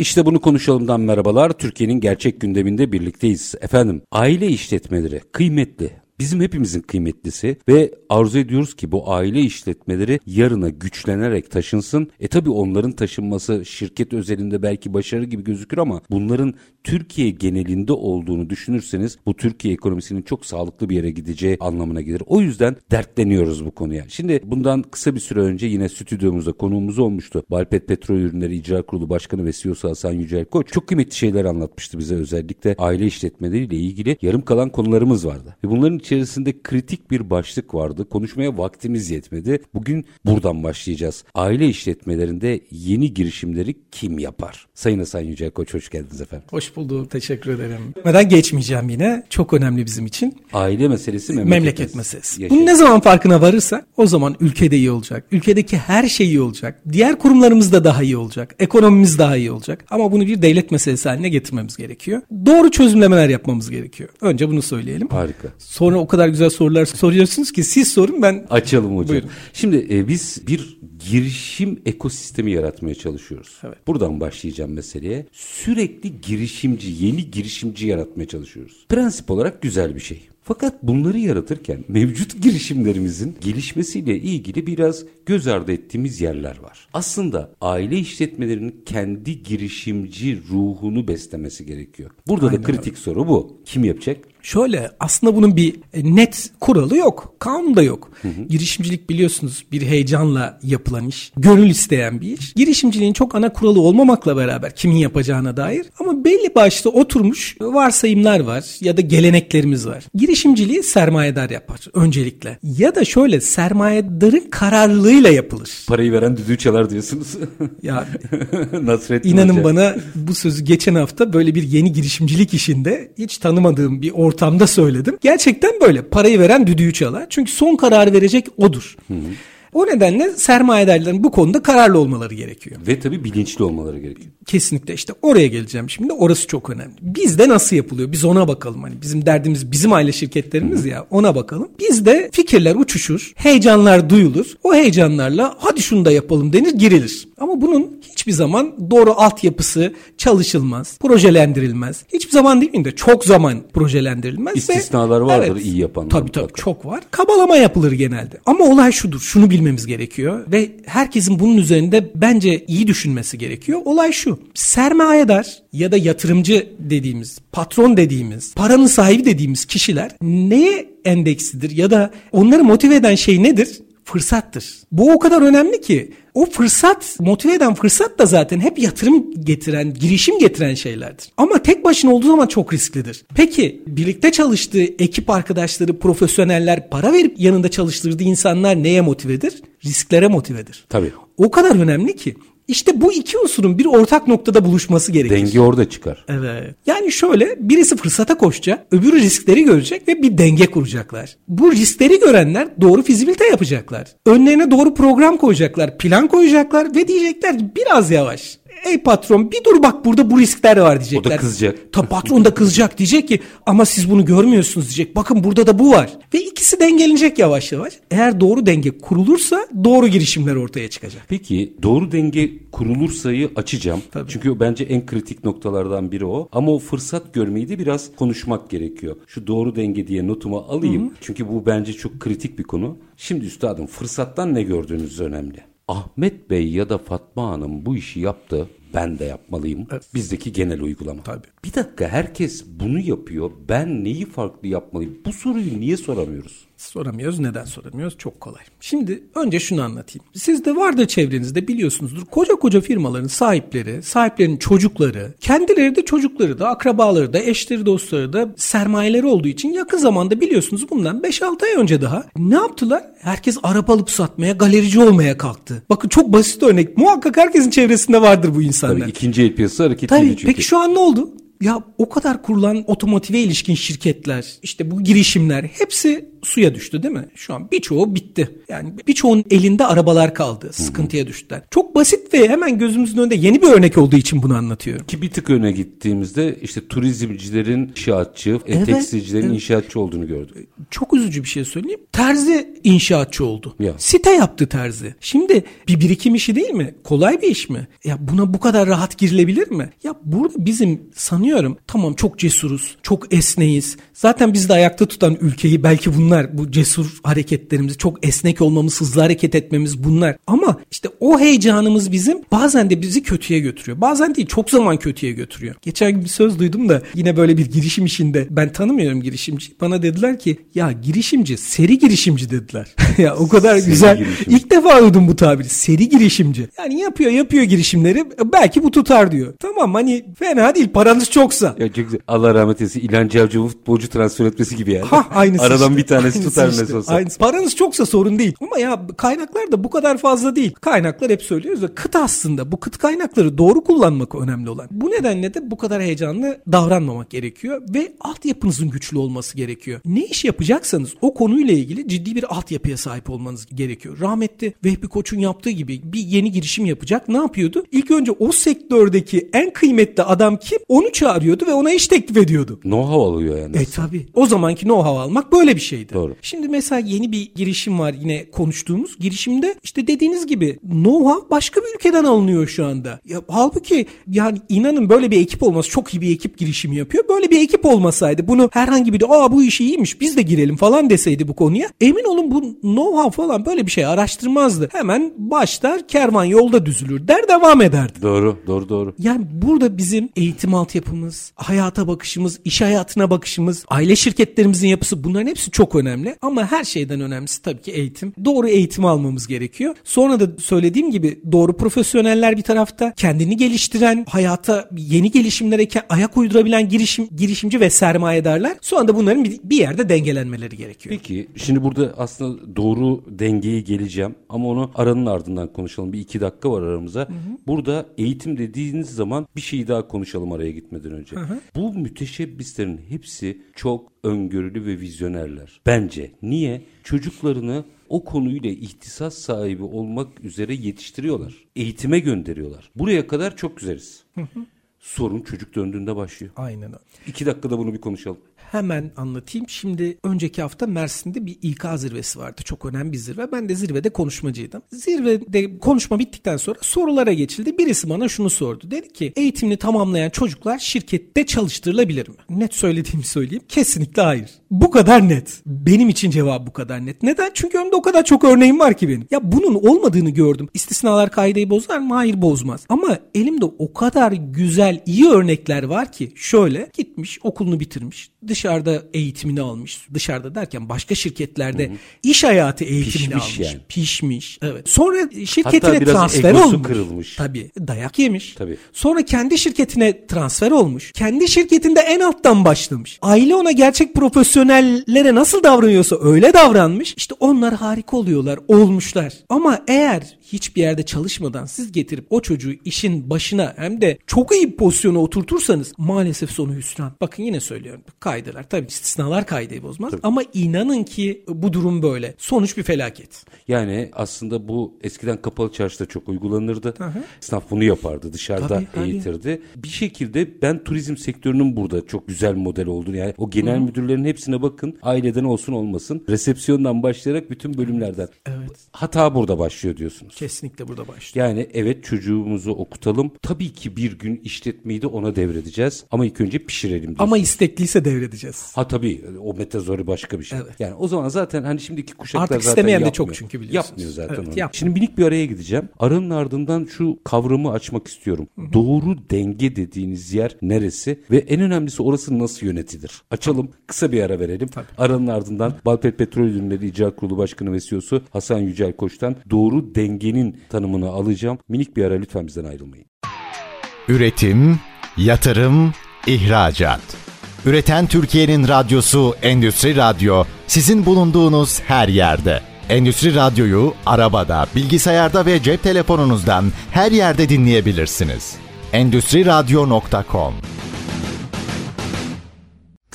İşte bunu konuşalımdan merhabalar. Türkiye'nin gerçek gündeminde birlikteyiz. Efendim aile işletmeleri kıymetli, bizim hepimizin kıymetlisi ve arzu ediyoruz ki bu aile işletmeleri yarına güçlenerek taşınsın. E tabi onların taşınması şirket özelinde belki başarı gibi gözükür ama bunların Türkiye genelinde olduğunu düşünürseniz bu Türkiye ekonomisinin çok sağlıklı bir yere gideceği anlamına gelir. O yüzden dertleniyoruz bu konuya. Şimdi bundan kısa bir süre önce yine stüdyomuzda konuğumuz olmuştu. Balpet Petrol Ürünleri İcra Kurulu Başkanı ve CEO'su Hasan Yücel Koç çok kıymetli şeyler anlatmıştı bize özellikle aile işletmeleriyle ilgili yarım kalan konularımız vardı. Ve bunların içerisinde kritik bir başlık vardı. Konuşmaya vaktimiz yetmedi. Bugün buradan başlayacağız. Aile işletmelerinde yeni girişimleri kim yapar? Sayın Hasan Yücel Koç hoş geldiniz efendim. Hoş buldum. Teşekkür ederim. Neden geçmeyeceğim yine. Çok önemli bizim için. Aile meselesi memleket, memleket meselesi. Yaşayın. Bunun ne zaman farkına varırsa o zaman ülkede iyi olacak. Ülkedeki her şey iyi olacak. Diğer kurumlarımız da daha iyi olacak. Ekonomimiz daha iyi olacak. Ama bunu bir devlet meselesi haline getirmemiz gerekiyor. Doğru çözümlemeler yapmamız gerekiyor. Önce bunu söyleyelim. Harika. Sonra o kadar güzel sorular soruyorsunuz ki siz sorun ben açalım hocam. Buyurun. Şimdi e, biz bir girişim ekosistemi yaratmaya çalışıyoruz. Evet. Buradan başlayacağım meseleye. Sürekli girişimci, yeni girişimci yaratmaya çalışıyoruz. Prensip olarak güzel bir şey. Fakat bunları yaratırken mevcut girişimlerimizin gelişmesiyle ilgili biraz göz ardı ettiğimiz yerler var. Aslında aile işletmelerinin kendi girişimci ruhunu beslemesi gerekiyor. Burada Aynen da kritik soru bu. Kim yapacak? Şöyle aslında bunun bir e, net kuralı yok. Kanun da yok. Hı hı. Girişimcilik biliyorsunuz bir heyecanla yapılan iş. Gönül isteyen bir iş. Girişimciliğin çok ana kuralı olmamakla beraber kimin yapacağına dair. Ama belli başta oturmuş varsayımlar var ya da geleneklerimiz var. Girişimciliği sermayedar yapar öncelikle. Ya da şöyle sermayedarın kararlılığıyla yapılır. Parayı veren düdüğü çalar diyorsunuz. ya Nasrettin İnanın Hoca. bana bu sözü geçen hafta böyle bir yeni girişimcilik işinde hiç tanımadığım bir ortamda söyledim. Gerçekten böyle parayı veren düdüğü çalar. Çünkü son karar verecek odur. Hı hı. O nedenle sermayedarların bu konuda kararlı olmaları gerekiyor. Ve tabii bilinçli olmaları gerekiyor. Kesinlikle işte oraya geleceğim şimdi. Orası çok önemli. Bizde nasıl yapılıyor? Biz ona bakalım. Hani bizim derdimiz bizim aile şirketlerimiz ya ona bakalım. Bizde fikirler uçuşur, heyecanlar duyulur. O heyecanlarla hadi şunu da yapalım denir, girilir. Ama bunun hiçbir zaman doğru altyapısı çalışılmaz, projelendirilmez. Hiçbir zaman değil mi de çok zaman projelendirilmez. İstisnalar vardır evet, iyi yapanlar. Tabii tabii çok var. Kabalama yapılır genelde. Ama olay şudur. Şunu bilmemiz gerekiyor ve herkesin bunun üzerinde bence iyi düşünmesi gerekiyor. Olay şu. Sermayedar ya da yatırımcı dediğimiz, patron dediğimiz, paranın sahibi dediğimiz kişiler neye endeksidir ya da onları motive eden şey nedir? fırsattır. Bu o kadar önemli ki o fırsat, motive eden fırsat da zaten hep yatırım getiren, girişim getiren şeylerdir. Ama tek başına olduğu zaman çok risklidir. Peki birlikte çalıştığı ekip arkadaşları, profesyoneller, para verip yanında çalıştırdığı insanlar neye motivedir? Risklere motivedir. Tabii. O kadar önemli ki işte bu iki unsurun bir ortak noktada buluşması gerekir. Denge orada çıkar. Evet. Yani şöyle birisi fırsata koşacak, öbürü riskleri görecek ve bir denge kuracaklar. Bu riskleri görenler doğru fizibilite yapacaklar. Önlerine doğru program koyacaklar, plan koyacaklar ve diyecekler ki biraz yavaş ey patron bir dur bak burada bu riskler var diyecekler. O da kızacak. Ta patron da kızacak diyecek ki ama siz bunu görmüyorsunuz diyecek. Bakın burada da bu var. Ve ikisi dengelenecek yavaş yavaş. Eğer doğru denge kurulursa doğru girişimler ortaya çıkacak. Peki doğru denge kurulursayı açacağım. Tabii. Çünkü bence en kritik noktalardan biri o. Ama o fırsat görmeyi de biraz konuşmak gerekiyor. Şu doğru denge diye notumu alayım. Hı hı. Çünkü bu bence çok kritik bir konu. Şimdi üstadım fırsattan ne gördüğünüz önemli. Ahmet Bey ya da Fatma Hanım bu işi yaptı. Ben de yapmalıyım. Evet. Bizdeki genel uygulama. Tabii. Bir dakika herkes bunu yapıyor. Ben neyi farklı yapmalıyım? Bu soruyu niye soramıyoruz? Soramıyoruz. Neden soramıyoruz? Çok kolay. Şimdi önce şunu anlatayım. Sizde vardır çevrenizde biliyorsunuzdur. Koca koca firmaların sahipleri, sahiplerinin çocukları, kendileri de çocukları da, akrabaları da, eşleri, dostları da sermayeleri olduğu için yakın zamanda biliyorsunuz bundan 5-6 ay önce daha ne yaptılar? Herkes araba alıp satmaya, galerici olmaya kalktı. Bakın çok basit örnek. Muhakkak herkesin çevresinde vardır bu insanlar. Tabii ikinci el piyasası hareketli Tabii. Çünkü. Peki şu an ne oldu? Ya o kadar kurulan otomotive ilişkin şirketler, işte bu girişimler hepsi suya düştü değil mi? Şu an birçoğu bitti. Yani birçoğun elinde arabalar kaldı. Sıkıntıya düştüler. Çok basit ve hemen gözümüzün önünde yeni bir örnek olduğu için bunu anlatıyorum. Ki bir tık öne gittiğimizde işte turizmcilerin inşaatçı, Evet, tekstilcilerin evet. inşaatçı olduğunu gördük. Çok üzücü bir şey söyleyeyim. Terzi inşaatçı oldu. Ya. Site yaptı terzi. Şimdi bir birikim işi değil mi? Kolay bir iş mi? Ya buna bu kadar rahat girilebilir mi? Ya burada bizim sanıyorum tamam çok cesuruz, çok esneyiz. Zaten bizi de ayakta tutan ülkeyi belki bunlar bu cesur hareketlerimiz, çok esnek olmamız, hızlı hareket etmemiz bunlar. Ama işte o heyecanımız bizim bazen de bizi kötüye götürüyor. Bazen değil çok zaman kötüye götürüyor. Geçen gün bir söz duydum da yine böyle bir girişim işinde ben tanımıyorum girişimci. Bana dediler ki ya girişimci seri girişimci dediler. ya o kadar Seri güzel. girişimci. İlk defa duydum bu tabiri. Seri girişimci. Yani yapıyor yapıyor girişimleri belki bu tutar diyor. Tamam hani fena değil paranız çoksa. Ya çok güzel. Allah rahmet eylesin. İlhan Cavcı'nın futbolcu transfer etmesi gibi yani. Ha aynısı Aradan işte. bir tanesi Aynısı tutar işte. nasıl olsa. Aynısı. Paranız çoksa sorun değil. Ama ya kaynaklar da bu kadar fazla değil. Kaynaklar hep söylüyoruz da kıt aslında. Bu kıt kaynakları doğru kullanmak önemli olan. Bu nedenle de bu kadar heyecanlı davranmamak gerekiyor ve altyapınızın güçlü olması gerekiyor. Ne iş yapacaksanız o konuyla ilgili ciddi bir altyapıya sahip olmanız gerekiyor. Rahmetli Vehbi Koç'un yaptığı gibi bir yeni girişim yapacak. Ne yapıyordu? İlk önce o sektördeki en kıymetli adam kim? Onu çağırıyordu ve ona iş teklif ediyordu. Know-how alıyor yani. E tabi. O zamanki know-how almak böyle bir şeydi. Doğru. Şimdi mesela yeni bir girişim var yine konuştuğumuz. Girişimde işte dediğiniz gibi know-how başka bir ülkeden alınıyor şu anda. Ya, halbuki yani inanın böyle bir ekip olması çok iyi bir ekip girişimi yapıyor. Böyle bir ekip olmasaydı bunu herhangi biri aa bu iş iyiymiş biz de girelim falan deseydi bu konuya. Emin olun bu know-how falan böyle bir şey araştırmazdı. Hemen başlar kervan yolda düzülür der devam ederdi. Doğru, doğru, doğru. Yani burada bizim eğitim altyapımız, hayata bakışımız, iş hayatına bakışımız, aile şirketlerimizin yapısı bunların hepsi çok önemli. Ama her şeyden önemlisi tabii ki eğitim. Doğru eğitim almamız gerekiyor. Sonra da söylediğim gibi doğru profesyoneller bir tarafta, kendini geliştiren, hayata yeni gelişimlere ayak uydurabilen girişim, girişimci ve sermayedarlar. Sonra da bunların bir, yerde dengelenmeleri gerekiyor. Peki şimdi burada aslında doğru dengeye geleceğim ama onu aranın ardından konuşalım. Bir iki dakika var aramıza. Burada eğitim dediğiniz zaman bir şey daha konuşalım araya gitmeden önce. Bu müteşebbislerin hepsi çok öngörülü ve vizyonerler. Bence. Niye? Çocuklarını o konuyla ihtisas sahibi olmak üzere yetiştiriyorlar. Eğitime gönderiyorlar. Buraya kadar çok güzeliz. Sorun çocuk döndüğünde başlıyor. Aynen öyle. İki dakikada bunu bir konuşalım. Hemen anlatayım. Şimdi önceki hafta Mersin'de bir İK zirvesi vardı. Çok önemli bir zirve. Ben de zirvede konuşmacıydım. Zirvede konuşma bittikten sonra sorulara geçildi. Birisi bana şunu sordu. Dedi ki eğitimini tamamlayan çocuklar şirkette çalıştırılabilir mi? Net söylediğimi söyleyeyim. Kesinlikle hayır. Bu kadar net. Benim için cevap bu kadar net. Neden? Çünkü önümde o kadar çok örneğim var ki benim. Ya bunun olmadığını gördüm. İstisnalar kaideyi bozar mı? Hayır bozmaz. Ama elimde o kadar güzel, iyi örnekler var ki şöyle gitmiş, okulunu bitirmiş, dışarıda eğitimini almış. Dışarıda derken başka şirketlerde iş hayatı eğitimini Pişmiş almış. yani. Pişmiş. Evet. Sonra şirketine Hatta biraz transfer egosu olmuş. kırılmış. Tabii. Dayak yemiş. Tabii. Sonra kendi şirketine transfer olmuş. Kendi şirketinde en alttan başlamış. Aile ona gerçek profesyonellere nasıl davranıyorsa öyle davranmış. İşte onlar harika oluyorlar, olmuşlar. Ama eğer hiçbir yerde çalışmadan siz getirip o çocuğu işin başına hem de çok iyi bir pozisyona oturtursanız maalesef sonu hüsran. Bakın yine söylüyorum. Kaydılar tabii istisnalar kaydeyi bozmaz. Ama inanın ki bu durum böyle. Sonuç bir felaket. Yani aslında bu eskiden kapalı çarşıda çok uygulanırdı. Esnaf bunu yapardı dışarıda Tabii, tabii. eğitirdi. Bir şekilde ben turizm sektörünün burada çok güzel model olduğunu yani o genel müdürlerin hepsine bakın aileden olsun olmasın resepsiyondan başlayarak bütün bölümlerden. Evet. Hata burada başlıyor diyorsunuz. Kesinlikle burada başlıyor. Yani evet çocuğumuzu okutalım. Tabii ki bir gün işletmeyi de ona devredeceğiz. Ama ilk önce pişirelim diyorsunuz. Ama istekliyse devredeceğiz. Ha tabii o metazori başka bir şey. Evet. Yani o zaman zaten hani şimdiki kuşaklar Artık zaten istemeyen de yapmıyor. çok çünkü biliyorsunuz. Yapmıyor zaten Evet, onu. yapmıyor. Şimdi minik bir araya gideceğim. Aranın ardından şu kavramı açmak istiyorum. Doğru denge dediğiniz yer neresi ve en önemlisi orası nasıl yönetilir? Açalım kısa bir ara verelim. Aranın ardından Balpet Petrol Ürünleri İcra Kurulu Başkanı ve CEO'su Hasan Yücel Koç'tan doğru dengenin tanımını alacağım. Minik bir ara lütfen bizden ayrılmayın. Üretim, yatırım, ihracat. Üreten Türkiye'nin radyosu Endüstri Radyo sizin bulunduğunuz her yerde. Endüstri Radyo'yu arabada, bilgisayarda ve cep telefonunuzdan her yerde dinleyebilirsiniz. Endüstriradyo.com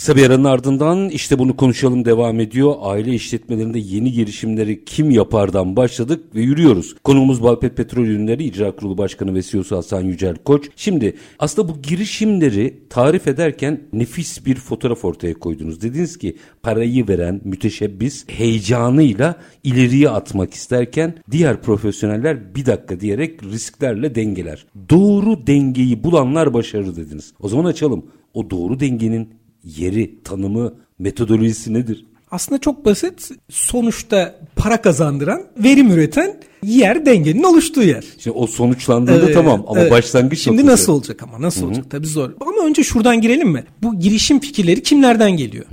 Kısa bir aranın ardından işte bunu konuşalım devam ediyor. Aile işletmelerinde yeni girişimleri kim yapardan başladık ve yürüyoruz. Konuğumuz Balpet Petrol Ürünleri İcra Kurulu Başkanı ve CEO'su Hasan Yücel Koç. Şimdi aslında bu girişimleri tarif ederken nefis bir fotoğraf ortaya koydunuz. Dediniz ki parayı veren müteşebbis heyecanıyla ileriye atmak isterken diğer profesyoneller bir dakika diyerek risklerle dengeler. Doğru dengeyi bulanlar başarır dediniz. O zaman açalım. O doğru dengenin yeri, tanımı, metodolojisi nedir? Aslında çok basit. Sonuçta para kazandıran, verim üreten yer dengenin oluştuğu yer. Şimdi o sonuçlandığında Ee, tamam ama evet. başlangıç Şimdi noktası. nasıl olacak ama nasıl olacak tabii zor. Ama önce şuradan girelim mi? Bu girişim fikirleri kimlerden geliyor?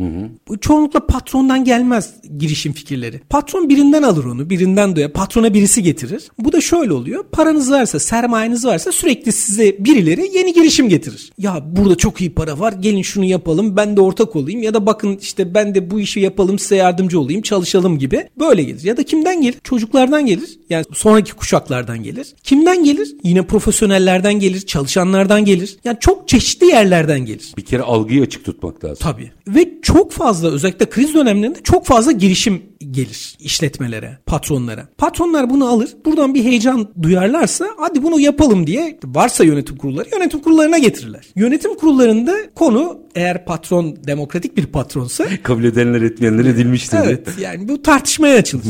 Bu çoğunlukla patrondan gelmez girişim fikirleri. Patron birinden alır onu, birinden duyar. Patrona birisi getirir. Bu da şöyle oluyor. Paranız varsa, sermayeniz varsa sürekli size birileri yeni girişim getirir. Ya burada çok iyi para var. Gelin şunu yapalım. Ben de ortak olayım ya da bakın işte ben de bu işi yapalım size yardımcı olayım, çalışalım gibi. Böyle gelir. Ya da kimden gelir? Çocuklardan gelir. Yani sonraki kuşaklardan gelir. Kimden gelir? Yine profesyonellerden gelir, çalışanlardan gelir. Yani çok çeşitli yerlerden gelir. Bir kere algıyı açık tutmak lazım. Tabii. Ve çok fazla özellikle kriz dönemlerinde çok fazla girişim gelir işletmelere, patronlara. Patronlar bunu alır. Buradan bir heyecan duyarlarsa hadi bunu yapalım diye varsa yönetim kurulları yönetim kurullarına getirirler. Yönetim kurullarında konu eğer patron demokratik bir patronsa Kabul edenler etmeyenler edilmiştir. Evet yani bu tartışmaya açılır.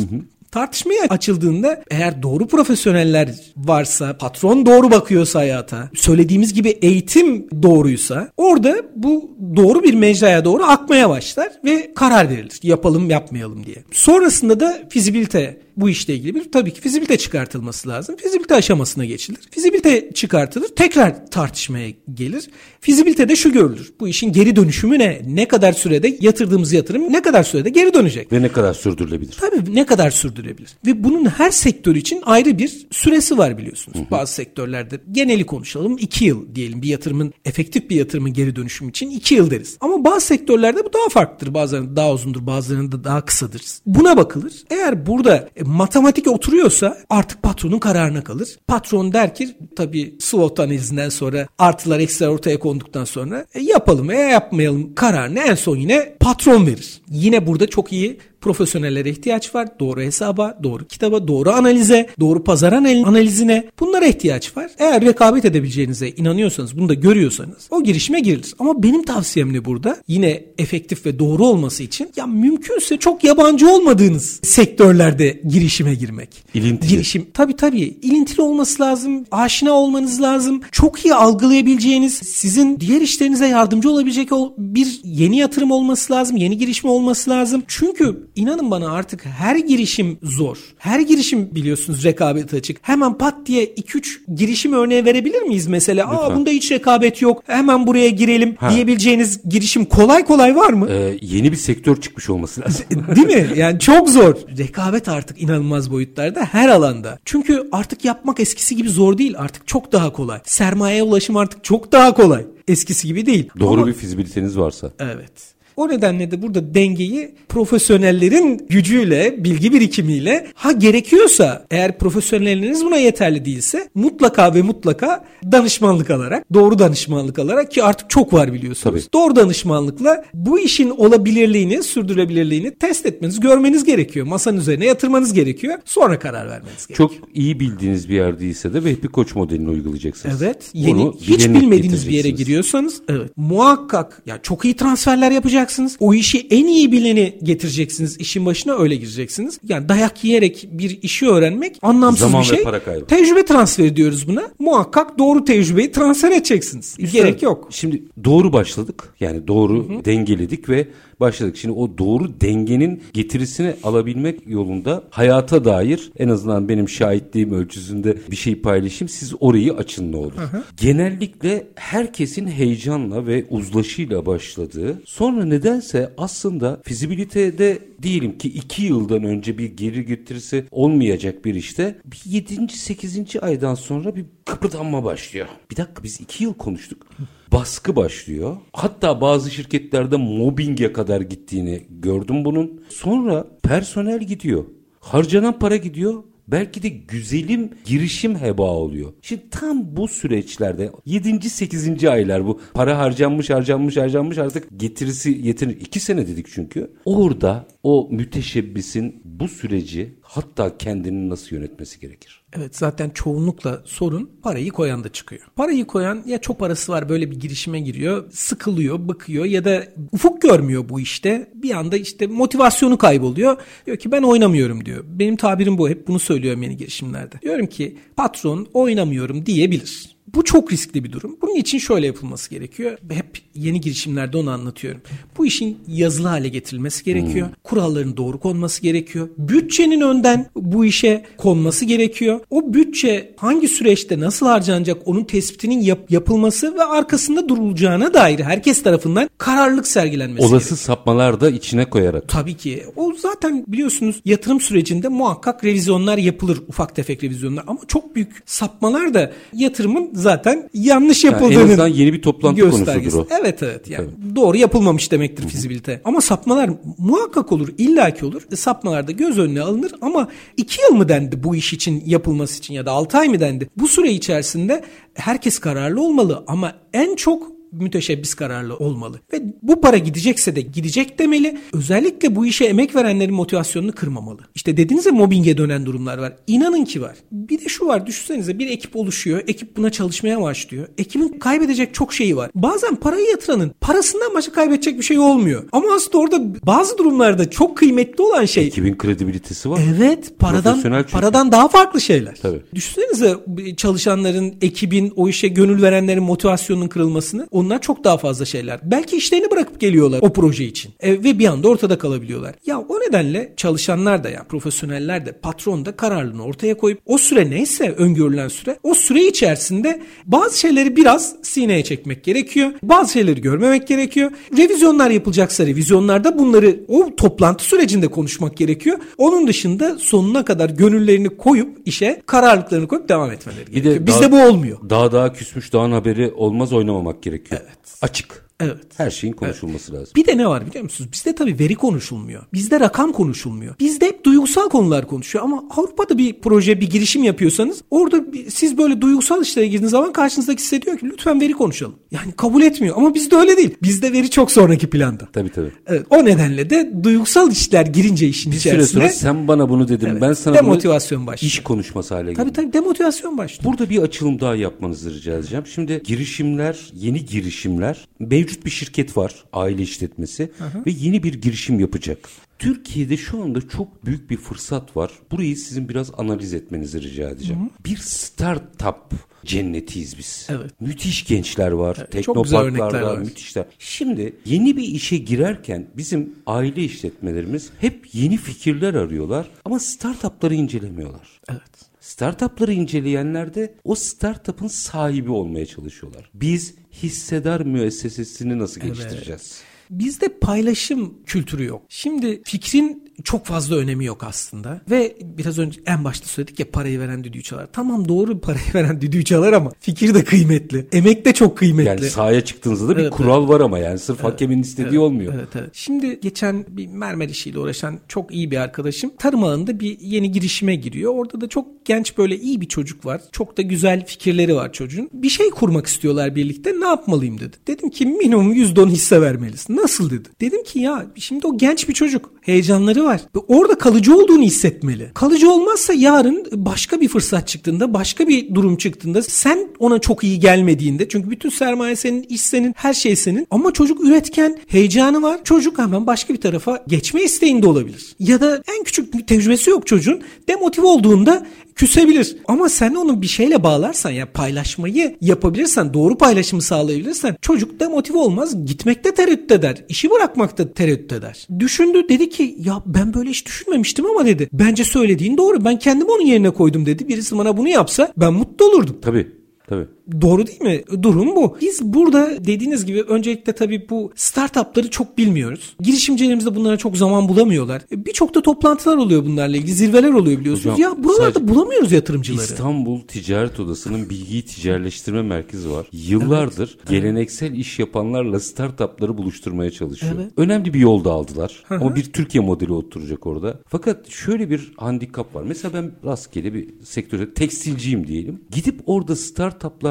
Tartışmaya açıldığında eğer doğru profesyoneller varsa, patron doğru bakıyorsa hayata, söylediğimiz gibi eğitim doğruysa orada bu doğru bir mecraya doğru akmaya başlar ve karar verilir. Yapalım yapmayalım diye. Sonrasında da fizibilite bu işle ilgili bir tabii ki fizibilite çıkartılması lazım. Fizibilite aşamasına geçilir. Fizibilite çıkartılır. Tekrar tartışmaya gelir. Fizibilitede şu görülür. Bu işin geri dönüşümü ne? Ne kadar sürede yatırdığımız yatırım ne kadar sürede geri dönecek? Ve ne kadar sürdürülebilir? Tabii ne kadar sürdürebilir? Ve bunun her sektör için ayrı bir süresi var biliyorsunuz. Bazı sektörlerde geneli konuşalım 2 yıl diyelim bir yatırımın efektif bir yatırımın geri dönüşümü için 2 yıl deriz. Ama bazı sektörlerde bu daha farklıdır. Bazılarında daha uzundur bazılarında daha kısadır. Buna bakılır. Eğer burada e, matematik oturuyorsa artık patronun kararına kalır. Patron der ki tabii SWOT analizinden sonra artılar eksiler ortaya konduktan sonra e, yapalım veya yapmayalım kararını en son yine patron verir. Yine burada çok iyi profesyonellere ihtiyaç var. Doğru hesaba, doğru kitaba, doğru analize, doğru pazar anal- analizine bunlara ihtiyaç var. Eğer rekabet edebileceğinize inanıyorsanız, bunu da görüyorsanız o girişime girilir. Ama benim tavsiyem ne burada? Yine efektif ve doğru olması için ya mümkünse çok yabancı olmadığınız sektörlerde girişime girmek. İlintili. Girişim tabii tabii ilintili olması lazım. Aşina olmanız lazım. Çok iyi algılayabileceğiniz, sizin diğer işlerinize yardımcı olabilecek ol- bir yeni yatırım olması lazım. Yeni girişim olması lazım. Çünkü inanın bana artık her girişim zor. Her girişim biliyorsunuz rekabet açık. Hemen pat diye 2-3 girişim örneği verebilir miyiz mesela? Aa Lütfen. bunda hiç rekabet yok. Hemen buraya girelim Ha. diyebileceğiniz girişim kolay kolay var mı? Ee, yeni bir sektör çıkmış olması lazım. Değil mi? Yani çok zor. Rekabet artık inanılmaz boyutlarda her alanda. Çünkü artık yapmak eskisi gibi zor değil. Artık çok daha kolay. Sermayeye ulaşım artık çok daha kolay. Eskisi gibi değil. Doğru Ama- bir fizibiliteniz varsa. Evet. O nedenle de burada dengeyi profesyonellerin gücüyle, bilgi birikimiyle ha gerekiyorsa eğer profesyonelleriniz buna yeterli değilse mutlaka ve mutlaka danışmanlık alarak, doğru danışmanlık alarak ki artık çok var biliyorsunuz. Tabii. Doğru danışmanlıkla bu işin olabilirliğini, sürdürülebilirliğini test etmeniz, görmeniz gerekiyor. Masanın üzerine yatırmanız gerekiyor. Sonra karar vermeniz gerekiyor. Çok iyi bildiğiniz bir yer değilse de Vehbi Koç modelini uygulayacaksınız. Evet. Yeni Onu hiç bilmediğiniz bir yere giriyorsanız evet muhakkak ya çok iyi transferler yapacaksınız. O işi en iyi bileni getireceksiniz. işin başına öyle gireceksiniz. Yani dayak yiyerek bir işi öğrenmek anlamsız Zaman bir ve şey. para kaybı. Tecrübe transferi diyoruz buna. Muhakkak doğru tecrübeyi transfer edeceksiniz. Gerek yok. Şimdi doğru başladık. Yani doğru dengeledik ve başladık. Şimdi o doğru dengenin getirisini alabilmek yolunda hayata dair en azından benim şahitliğim ölçüsünde bir şey paylaşayım. Siz orayı açın ne olur. Genellikle herkesin heyecanla ve uzlaşıyla başladığı sonra nedense aslında fizibilitede diyelim ki iki yıldan önce bir geri getirisi olmayacak bir işte bir 7. 8. aydan sonra bir kıpırdanma başlıyor. Bir dakika biz iki yıl konuştuk. Baskı başlıyor. Hatta bazı şirketlerde mobbinge kadar gittiğini gördüm bunun. Sonra personel gidiyor. Harcanan para gidiyor. belki de güzelim girişim heba oluyor. Şimdi tam bu süreçlerde 7. 8. aylar bu para harcanmış harcanmış harcanmış artık getirisi yetirir. 2 sene dedik çünkü. Orada o müteşebbisin bu süreci hatta kendini nasıl yönetmesi gerekir? Evet zaten çoğunlukla sorun parayı koyan da çıkıyor. Parayı koyan ya çok parası var böyle bir girişime giriyor, sıkılıyor, bıkıyor ya da ufuk görmüyor bu işte. Bir anda işte motivasyonu kayboluyor. Diyor ki ben oynamıyorum diyor. Benim tabirim bu. Hep bunu söylüyorum yeni girişimlerde. Diyorum ki patron oynamıyorum diyebilir. Bu çok riskli bir durum. Bunun için şöyle yapılması gerekiyor. Hep yeni girişimlerde onu anlatıyorum. Bu işin yazılı hale getirilmesi gerekiyor. Hmm. Kuralların doğru konması gerekiyor. Bütçenin önden bu işe konması gerekiyor. O bütçe hangi süreçte nasıl harcanacak onun tespitinin yap- yapılması ve arkasında durulacağına dair herkes tarafından kararlılık sergilenmesi Olası gerekiyor. sapmalar da içine koyarak. Tabii ki. O zaten biliyorsunuz yatırım sürecinde muhakkak revizyonlar yapılır. Ufak tefek revizyonlar. Ama çok büyük sapmalar da yatırımın zaten yanlış Yani yapıldığının en azından yeni bir toplantı göstergesi. konusudur o. Evet evet yani doğru yapılmamış demektir fizibilite. Ama sapmalar muhakkak olur illaki olur. E, sapmalar da göz önüne alınır ama iki yıl mı dendi bu iş için yapılması için ya da altı ay mı dendi? Bu süre içerisinde herkes kararlı olmalı ama en çok müteşebbis kararlı olmalı. Ve bu para gidecekse de gidecek demeli. Özellikle bu işe emek verenlerin motivasyonunu kırmamalı. İşte dediğiniz ya mobbinge dönen durumlar var. İnanın ki var. Bir de şu var düşünsenize bir ekip oluşuyor. Ekip buna çalışmaya başlıyor. Ekibin kaybedecek çok şeyi var. Bazen parayı yatıranın parasından başka kaybedecek bir şey olmuyor. Ama aslında orada bazı durumlarda çok kıymetli olan şey Ekibin kredibilitesi var. Evet paradan paradan daha farklı şeyler. Tabii. Düşünsenize çalışanların, ekibin, o işe gönül verenlerin motivasyonunun kırılmasını. Onlar çok daha fazla şeyler. Belki işlerini bırakıp geliyorlar o proje için. E, ve bir anda ortada kalabiliyorlar. Ya o nedenle çalışanlar da ya profesyoneller de patron da kararlılığını ortaya koyup o süre neyse öngörülen süre o süre içerisinde bazı şeyleri biraz sineye çekmek gerekiyor. Bazı şeyleri görmemek gerekiyor. Revizyonlar yapılacaksa revizyonlarda bunları o toplantı sürecinde konuşmak gerekiyor. Onun dışında sonuna kadar gönüllerini koyup işe kararlılıklarını koyup devam etmeleri Bir de gerekiyor. Bizde bu olmuyor. Daha daha küsmüş dağın haberi olmaz oynamamak gerekiyor. Evet. Açık. Evet. Her şeyin konuşulması lazım. Bir de ne var biliyor musunuz? Bizde tabii veri konuşulmuyor. Bizde rakam konuşulmuyor. Bizde hep duygusal konular konuşuyor ama Avrupa'da bir proje, bir girişim yapıyorsanız orada bir- siz böyle duygusal işlere girdiğiniz zaman karşınızdaki size diyor ki lütfen veri konuşalım. Yani kabul etmiyor ama bizde öyle değil. Bizde veri çok sonraki planda. Tabii tabii. Evet, o nedenle de duygusal işler girince işin Bir süre içerisine sonra sen bana bunu dedin. Evet, Ben sana demotivasyon bunu başlıyor. iş konuşması hale tabii geldi. tabii demotivasyon başlıyor. Burada bir açılım daha yapmanızı rica edeceğim. Şimdi girişimler, yeni girişimler, mevcut bir şirket var, aile işletmesi ve yeni bir girişim yapacak. Türkiye'de şu anda çok büyük bir fırsat var. Burayı sizin biraz analiz etmenizi rica edeceğim. Bir startup cennetiyiz biz. Evet. Müthiş gençler var. örnekler Teknoparklarda var. müthişler. Şimdi yeni bir işe girerken bizim aile işletmelerimiz hep yeni fikirler arıyorlar ama startupları incelemiyorlar. Evet. Startupları inceleyenler de o startup'ın sahibi olmaya çalışıyorlar. Biz hissedar müessesesini nasıl geliştireceğiz? Bizde paylaşım kültürü yok. Şimdi fikrin çok fazla önemi yok aslında. Ve biraz önce en başta söyledik ya parayı veren düdüğü çalar. Tamam doğru parayı veren düdüğü çalar ama fikir de kıymetli. Emek de çok kıymetli. Yani sahaya çıktığınızda da bir Evet, kural var ama yani sırf hakemin istediği olmuyor. Evet evet. Şimdi geçen bir mermer işiyle uğraşan çok iyi bir arkadaşım tarım alanında bir yeni girişime giriyor. Orada da çok genç böyle iyi bir çocuk var. Çok da güzel fikirleri var çocuğun. Bir şey kurmak istiyorlar birlikte. Ne yapmalıyım dedi. Dedim ki minimum %10 hisse vermelisin. Nasıl dedi. Dedim ki ya şimdi o genç bir çocuk. Heyecanları var. Orada kalıcı olduğunu hissetmeli. Kalıcı olmazsa yarın başka bir fırsat çıktığında, başka bir durum çıktığında sen ona çok iyi gelmediğinde çünkü bütün sermaye senin, iş senin, her şey senin ama çocuk üretken, heyecanı var. Çocuk hemen başka bir tarafa geçme isteğinde olabilir. Ya da en küçük bir tecrübesi yok çocuğun. Demotive olduğunda küsebilir. Ama sen onu bir şeyle bağlarsan ya paylaşmayı yapabilirsen, doğru paylaşımı sağlayabilirsen çocuk demotive olmaz. Gitmekte tereddüt eder. işi bırakmakta tereddüt eder. Düşündü dedi ki ya ben böyle hiç düşünmemiştim ama dedi. Bence söylediğin doğru. Ben kendimi onun yerine koydum dedi. Birisi bana bunu yapsa ben mutlu olurdum. Tabii tabii. Doğru değil mi? Durum bu. Biz burada dediğiniz gibi öncelikle tabii bu startupları çok bilmiyoruz. Girişimcilerimiz de bunlara çok zaman bulamıyorlar. E, birçok da toplantılar oluyor bunlarla ilgili. Zirveler oluyor biliyorsunuz. Hocam, ya buralarda bulamıyoruz yatırımcıları. İstanbul Ticaret Odası'nın bilgiyi ticaretleştirme merkezi var. Yıllardır geleneksel iş yapanlarla startupları buluşturmaya çalışıyor. Evet. Önemli bir yol da aldılar. Ama bir Türkiye modeli oturacak orada. Fakat şöyle bir handikap var. Mesela ben rastgele bir sektörde tekstilciyim diyelim. Gidip orada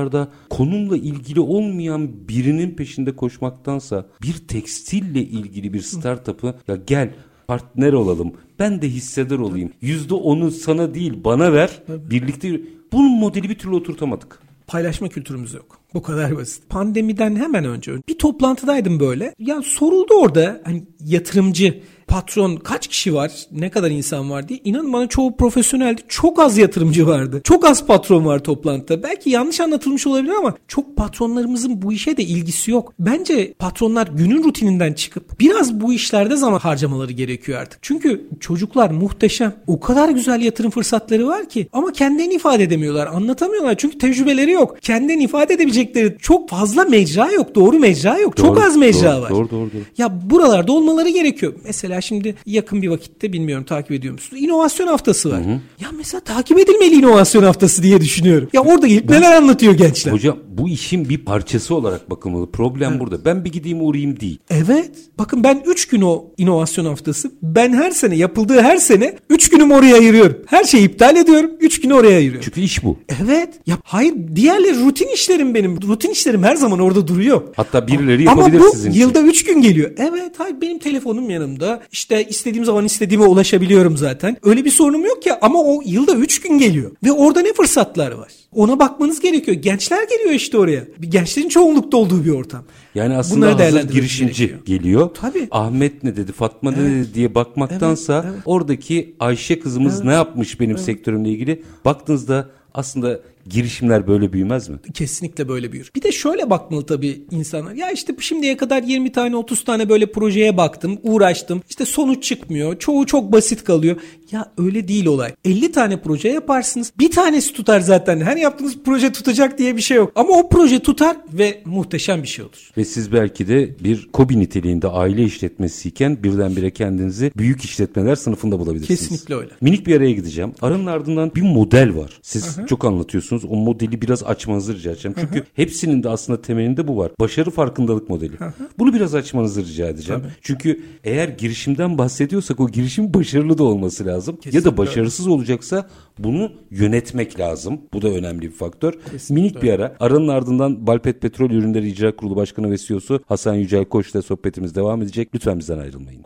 startuplarda konumla ilgili olmayan birinin peşinde koşmaktansa bir tekstille ilgili bir startup'ı ya gel partner olalım. Ben de hissedar olayım. Yüzde onu sana değil bana ver. Birlikte bunun modeli bir türlü oturtamadık. paylaşma kültürümüz yok. Bu kadar basit. Pandemiden hemen önce bir toplantıdaydım böyle. Ya soruldu orada hani yatırımcı patron kaç kişi var, ne kadar insan var diye. İnanın bana çoğu profesyoneldi. Çok az yatırımcı vardı. Çok az patron var toplantıda. Belki yanlış anlatılmış olabilir ama çok patronlarımızın bu işe de ilgisi yok. Bence patronlar günün rutininden çıkıp biraz bu işlerde zaman harcamaları gerekiyor artık. Çünkü çocuklar muhteşem. O kadar güzel yatırım fırsatları var ki ama kendilerini ifade edemiyorlar, anlatamıyorlar. Çünkü tecrübeleri yok. Kendilerini ifade edebilecekleri çok fazla mecra yok. Doğru mecra yok. çok Doğru, az mecra doğru, var. doğru, doğru, doğru. Ya buralarda olmaları gerekiyor. Mesela şimdi yakın bir vakitte bilmiyorum takip ediyor musunuz? İnovasyon haftası var. Ya mesela takip edilmeli inovasyon haftası diye düşünüyorum. Ya orada gelip neler anlatıyor gençler. Hocam bu işin bir parçası olarak bakılmalı. Problem burada. Ben bir gideyim uğrayayım değil. Evet. Bakın ben 3 gün o inovasyon haftası. Ben her sene yapıldığı her sene 3 günümü oraya ayırıyorum. Her şeyi iptal ediyorum. 3 günü oraya ayırıyorum. Çünkü iş bu. Evet. Ya hayır diğerleri rutin işlerim benim. Rutin işlerim her zaman orada duruyor. Hatta birileri Ama yapabilir bu sizin için. yılda 3 gün geliyor. Evet hayır benim telefonum yanımda. İşte istediğim zaman istediğime ulaşabiliyorum zaten. Öyle bir sorunum yok ya ama o yılda 3 gün geliyor. Ve orada ne fırsatlar var? Ona bakmanız gerekiyor. Gençler geliyor işte oraya. Bir gençlerin çoğunlukta olduğu bir ortam. Yani aslında Bunları hazır girişimci gerekiyor. geliyor. Tabii. Ahmet ne dedi, Fatma ne dedi diye bakmaktansa Evet, evet. oradaki Ayşe kızımız ne yapmış benim sektörümle ilgili baktığınızda aslında girişimler böyle büyümez mi? Kesinlikle böyle büyür. Bir de şöyle bakmalı tabii insanlar. Ya işte şimdiye kadar 20 tane 30 tane böyle projeye baktım, uğraştım. İşte sonuç çıkmıyor. Çoğu çok basit kalıyor. Ya öyle değil olay. 50 tane proje yaparsınız. Bir tanesi tutar zaten. Her yaptığınız proje tutacak diye bir şey yok. Ama o proje tutar ve muhteşem bir şey olur. Ve siz belki de bir kobi niteliğinde aile işletmesiyken birdenbire kendinizi büyük işletmeler sınıfında bulabilirsiniz. Kesinlikle öyle. Minik bir araya gideceğim. Aranın ardından bir model var. Siz çok anlatıyorsunuz. O modeli biraz açmanızı rica edeceğim. Çünkü hepsinin de aslında temelinde bu var. Başarı farkındalık modeli. Bunu biraz açmanızı rica edeceğim. Çünkü eğer girişimden bahsediyorsak o girişim başarılı da olması lazım. Ya Kesinlikle da başarısız olacaksa bunu yönetmek lazım. Bu da önemli bir faktör. Minik bir ara. Aranın ardından Balpet Petrol Ürünleri İcra Kurulu Başkanı ve CEO'su Hasan Yücel Koç ile sohbetimiz devam edecek. Lütfen bizden ayrılmayın.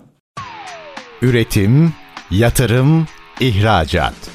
Üretim, yatırım, ihracat.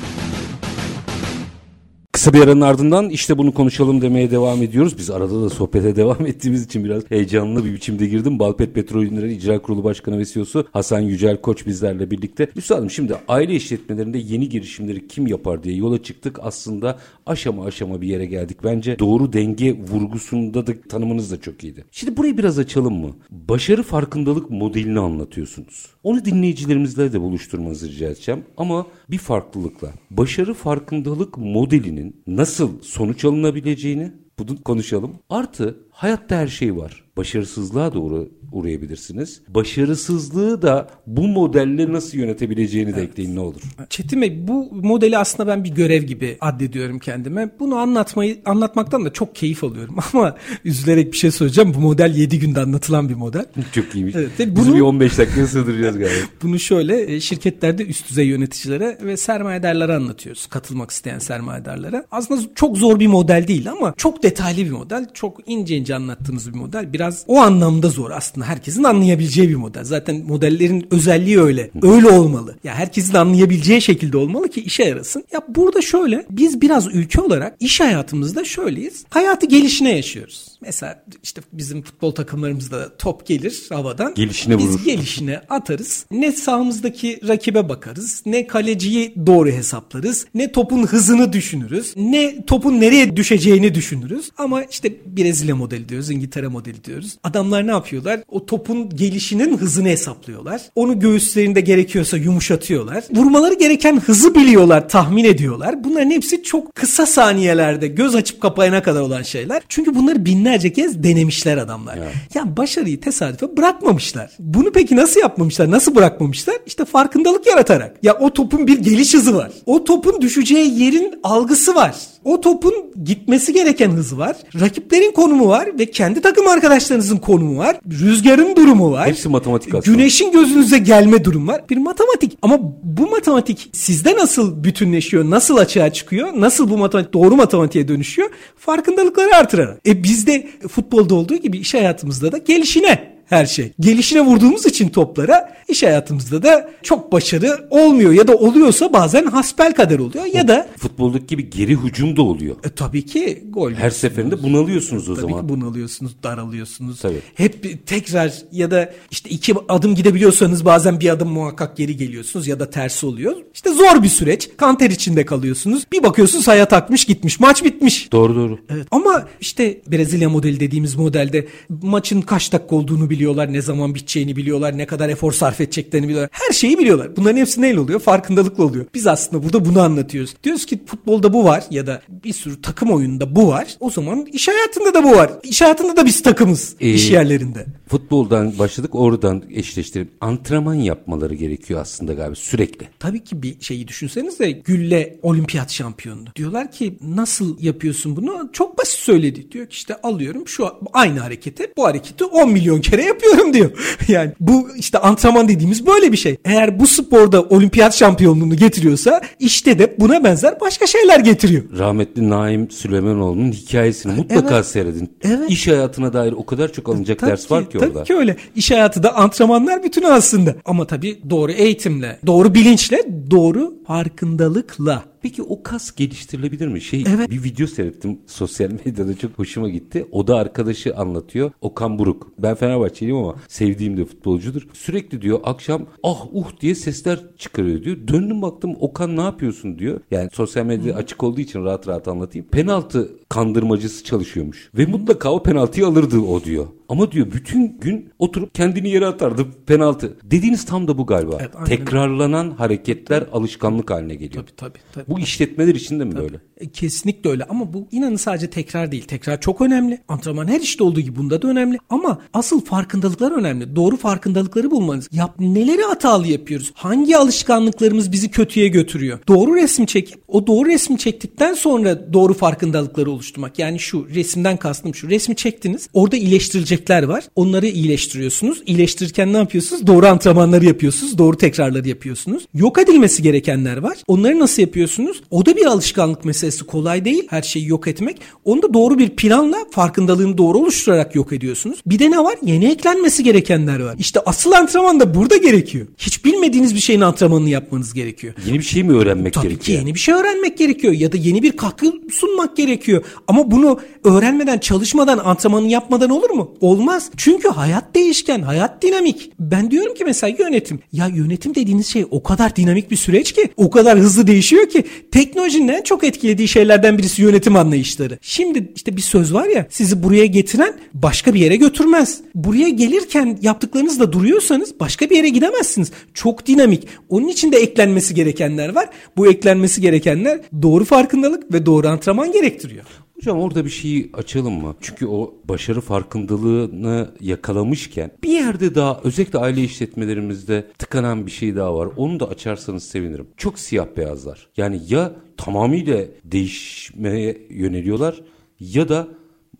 Kısa bir aranın ardından işte bunu konuşalım demeye devam ediyoruz. Biz arada da sohbete devam ettiğimiz için biraz heyecanlı bir biçimde girdim. Balpet Petrol Ürünleri İcra Kurulu Başkanı ve CEO'su Hasan Yücel Koç bizlerle birlikte. Üstadım şimdi aile işletmelerinde yeni girişimleri kim yapar diye yola çıktık. Aslında aşama aşama bir yere geldik. Bence doğru denge vurgusunda da tanımınız da çok iyiydi. Şimdi burayı biraz açalım mı? Başarı farkındalık modelini anlatıyorsunuz. Onu dinleyicilerimizle de buluşturmanızı rica edeceğim. Ama bir farklılıkla. Başarı farkındalık modelinin nasıl sonuç alınabileceğini bunu konuşalım. Artı hayatta her şey var. Başarısızlığa doğru uğrayabilirsiniz. Başarısızlığı da bu modelle nasıl yönetebileceğini de ekleyin ne olur. Çetin Bey bu modeli aslında ben bir görev gibi addediyorum kendime. Bunu anlatmayı anlatmaktan da çok keyif alıyorum ama üzülerek bir şey söyleyeceğim. Bu model 7 günde anlatılan bir model. Çok iyiymiş. Evet, ve Biz bunu- bir 15 dakikaya sığdıracağız galiba. Bunu şöyle e, şirketlerde üst düzey yöneticilere ve sermayedarlara anlatıyoruz. Katılmak isteyen sermayedarlara. Aslında çok zor bir model değil ama çok detaylı bir model. Çok ince ince önce anlattığımız bir model. Biraz o anlamda zor aslında. Herkesin anlayabileceği bir model. Zaten modellerin özelliği öyle. Öyle olmalı. Ya herkesin anlayabileceği şekilde olmalı ki işe yarasın. Ya burada şöyle biz biraz ülke olarak iş hayatımızda şöyleyiz. Hayatı gelişine yaşıyoruz. Mesela işte bizim futbol takımlarımızda top gelir havadan. Gelişine Biz vurur. gelişine atarız. Ne sahamızdaki rakibe bakarız. Ne kaleciyi doğru hesaplarız. Ne topun hızını düşünürüz. Ne topun nereye düşeceğini düşünürüz. Ama işte Brezilya modeli diyoruz. İngiltere modeli diyoruz. Adamlar ne yapıyorlar? O topun gelişinin hızını hesaplıyorlar. Onu göğüslerinde gerekiyorsa yumuşatıyorlar. Vurmaları gereken hızı biliyorlar, tahmin ediyorlar. Bunların hepsi çok kısa saniyelerde göz açıp kapayana kadar olan şeyler. Çünkü bunları binlerce kez denemişler adamlar. Ya başarıyı tesadüfe bırakmamışlar. Bunu peki nasıl yapmamışlar? Nasıl bırakmamışlar? İşte farkındalık yaratarak. Ya o topun bir geliş hızı var. O topun düşeceği yerin algısı var. O topun gitmesi gereken hızı var. Rakiplerin konumu var ve kendi takım arkadaşlarınızın konumu var. Rüzgarın durumu var. Hepsi matematik aslında. Güneşin gözünüze gelme durum var. Bir matematik. Ama bu matematik sizde nasıl bütünleşiyor? Nasıl açığa çıkıyor? Nasıl bu matematik doğru matematiğe dönüşüyor? Farkındalıkları artırarak. E bizde futbolda olduğu gibi iş hayatımızda da gelişine her şey. Gelişine vurduğumuz için toplara iş hayatımızda da çok başarı olmuyor ya da oluyorsa bazen hasbel kader oluyor ya da Futboldaki gibi geri hücum da oluyor. e, tabii ki gol. Her seferinde bunalıyorsunuz o Tabii zaman. ki bunalıyorsunuz, daralıyorsunuz. Tabii. Hep tekrar ya da işte iki adım gidebiliyorsanız bazen bir adım muhakkak geri geliyorsunuz ya da tersi oluyor. İşte zor bir süreç. Kanter içinde kalıyorsunuz. Bir bakıyorsunuz hayat akmış gitmiş. Maç bitmiş. Doğru doğru. Evet. Ama işte Brezilya modeli dediğimiz modelde maçın kaç dakika olduğunu biliyorlar, ne zaman biteceğini biliyorlar, ne kadar efor sarf edeceklerini biliyorlar. Her şeyi biliyorlar. Bunların hepsi neyle oluyor? Farkındalıkla oluyor. Biz aslında burada bunu anlatıyoruz. Diyoruz ki futbolda bu var ya da bir sürü takım oyununda bu var. O zaman iş hayatında da bu var. İş hayatında da biz takımız Ee, iş yerlerinde. Futboldan başladık oradan eşleştirip antrenman yapmaları gerekiyor aslında galiba sürekli. Tabii ki bir şeyi düşünsenize Gülle olimpiyat şampiyonu. Diyorlar ki nasıl yapıyorsun bunu? Çok basit söyledi. Diyor ki işte alıyorum şu aynı hareketi bu hareketi 10 milyon kere yapıyorum diyor. Yani bu işte antrenman dediğimiz böyle bir şey. Eğer bu sporda olimpiyat şampiyonluğunu getiriyorsa işte de buna benzer başka şeyler getiriyor. Rahmetli Naim Süleymanoğlu'nun hikayesini mutlaka Evet. seyredin. Evet. İş hayatına dair o kadar çok alınacak Tabii ders var ki tabii orada. ki öyle. İş hayatı da antrenmanlar bütünü aslında. Ama tabii doğru eğitimle, doğru bilinçle, doğru farkındalıkla. Peki o kas geliştirilebilir mi? Şey Evet. bir video seyrettim sosyal medyada çok hoşuma gitti. O da arkadaşı anlatıyor. Okan Buruk. Ben Fenerbahçeliyim ama sevdiğim de futbolcudur. Sürekli diyor akşam ah uh diye sesler çıkarıyor diyor. Döndüm baktım Okan ne yapıyorsun diyor. Yani sosyal medyada açık olduğu için rahat rahat anlatayım. Penaltı kandırmacısı çalışıyormuş. Ve mutlaka o penaltıyı alırdı o diyor. Ama diyor bütün gün oturup kendini yere atardı penaltı. Dediğiniz tam da bu galiba. Evet, aynen. Tekrarlanan hareketler alışkanlık haline geliyor. Tabii tabii. tabii. Bu işletmeler için de mi böyle? E, Kesinlikle öyle ama bu inanın sadece tekrar değil. Tekrar çok önemli. Antrenman her işte olduğu gibi bunda da önemli. Ama asıl farkındalıklar önemli. Doğru farkındalıkları bulmanız. Yap, neleri hatalı yapıyoruz? Hangi alışkanlıklarımız bizi kötüye götürüyor? Doğru resmi çekip o doğru resmi çektikten sonra doğru farkındalıkları oluşturmak. Yani şu resimden kastım şu. Resmi çektiniz. Orada iyileştirecekler var. Onları iyileştiriyorsunuz. İyileştirirken ne yapıyorsunuz? Doğru antrenmanları yapıyorsunuz. Doğru tekrarları yapıyorsunuz. Yok edilmesi gerekenler var. Onları nasıl yapıyorsunuz? O da bir alışkanlık meselesi. Kolay değil her şeyi yok etmek. Onu da doğru bir planla farkındalığını doğru oluşturarak yok ediyorsunuz. Bir de ne var? Yeni eklenmesi gerekenler var. İşte asıl antrenman da burada gerekiyor. Hiç bilmediğiniz bir şeyin antrenmanını yapmanız gerekiyor. Yeni bir şey mi öğrenmek Tabii ki gerekiyor? yeni bir şey öğrenmek gerekiyor ya da yeni bir katkı sunmak gerekiyor. Ama bunu öğrenmeden, çalışmadan, antrenmanı yapmadan olur mu? Olmaz. Çünkü hayat değişken, hayat dinamik. Ben diyorum ki mesela yönetim. Ya yönetim dediğiniz şey o kadar dinamik bir süreç ki, o kadar hızlı değişiyor ki teknolojinin en çok etkilediği şeylerden birisi yönetim anlayışları. Şimdi işte bir söz var ya, sizi buraya getiren başka bir yere götürmez. Buraya gelirken yaptıklarınızla duruyorsanız başka bir yere gidemezsiniz. Çok dinamik. Onun için de eklenmesi gerekenler var. Bu eklenmesi gerekenler doğru farkındalık ve doğru antrenman gerektiriyor. Hocam orada bir şeyi açalım mı? Çünkü o başarı farkındalığını yakalamışken bir yerde daha özellikle aile işletmelerimizde tıkanan bir şey daha var. Onu da açarsanız sevinirim. Çok siyah beyazlar. Yani ya tamamıyla değişmeye yöneliyorlar ya da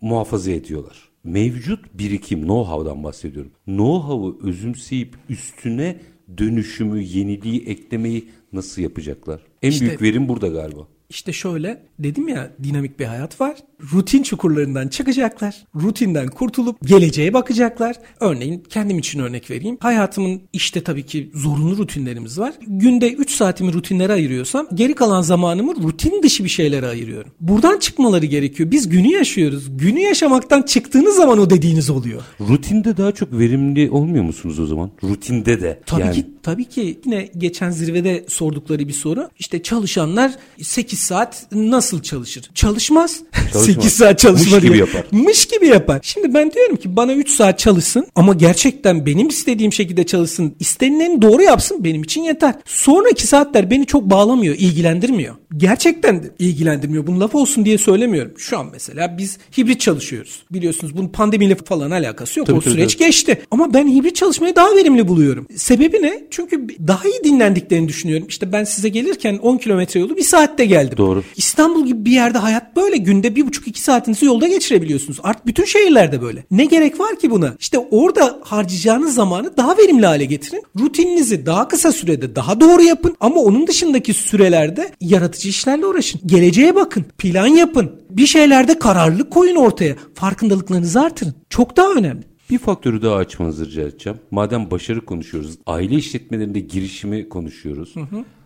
muhafaza ediyorlar. Mevcut birikim know-how'dan bahsediyorum. Know-how'ı özümseyip üstüne dönüşümü, yeniliği eklemeyi nasıl yapacaklar? En İşte- büyük verim burada galiba. İşte şöyle dedim ya dinamik bir hayat var. Rutin çukurlarından çıkacaklar. Rutinden kurtulup geleceğe bakacaklar. Örneğin kendim için örnek vereyim. Hayatımın işte tabii ki zorunlu rutinlerimiz var. Günde 3 saatimi rutinlere ayırıyorsam geri kalan zamanımı rutin dışı bir şeylere ayırıyorum. Buradan çıkmaları gerekiyor. Biz günü yaşıyoruz. Günü yaşamaktan çıktığınız zaman o dediğiniz oluyor. Rutinde daha çok verimli olmuyor musunuz o zaman? Rutinde de. Tabii yani. ki tabii ki yine geçen zirvede sordukları bir soru. İşte çalışanlar 8 saat nasıl çalışır? Çalışmaz. Çalışmaz. 8 saat çalışma Mış gibi yapar. Mış gibi yapar. Şimdi ben diyorum ki bana 3 saat çalışsın ama gerçekten benim istediğim şekilde çalışsın. İstenileni doğru yapsın benim için yeter. Sonraki saatler beni çok bağlamıyor, ilgilendirmiyor. Gerçekten ilgilendirmiyor. Bunu laf olsun diye söylemiyorum. Şu an mesela biz hibrit çalışıyoruz. Biliyorsunuz bunun pandemiyle falan alakası yok. Tabii, o tabii, süreç tabii. geçti. Ama ben hibrit çalışmayı daha verimli buluyorum. Sebebi ne? Çünkü daha iyi dinlendiklerini düşünüyorum. İşte ben size gelirken 10 kilometre yolu bir saatte geldim. Doğru. İstanbul gibi bir yerde hayat böyle. Günde bir buçuk iki saatinizi yolda geçirebiliyorsunuz. Artık bütün şehirlerde böyle. Ne gerek var ki buna? İşte orada harcayacağınız zamanı daha verimli hale getirin. Rutininizi daha kısa sürede daha doğru yapın. Ama onun dışındaki sürelerde yaratıcı işlerle uğraşın. Geleceğe bakın. Plan yapın. Bir şeylerde kararlılık koyun ortaya. Farkındalıklarınızı artırın. Çok daha önemli. Bir faktörü daha açmanızı rica edeceğim. Madem başarı konuşuyoruz, aile işletmelerinde girişimi konuşuyoruz.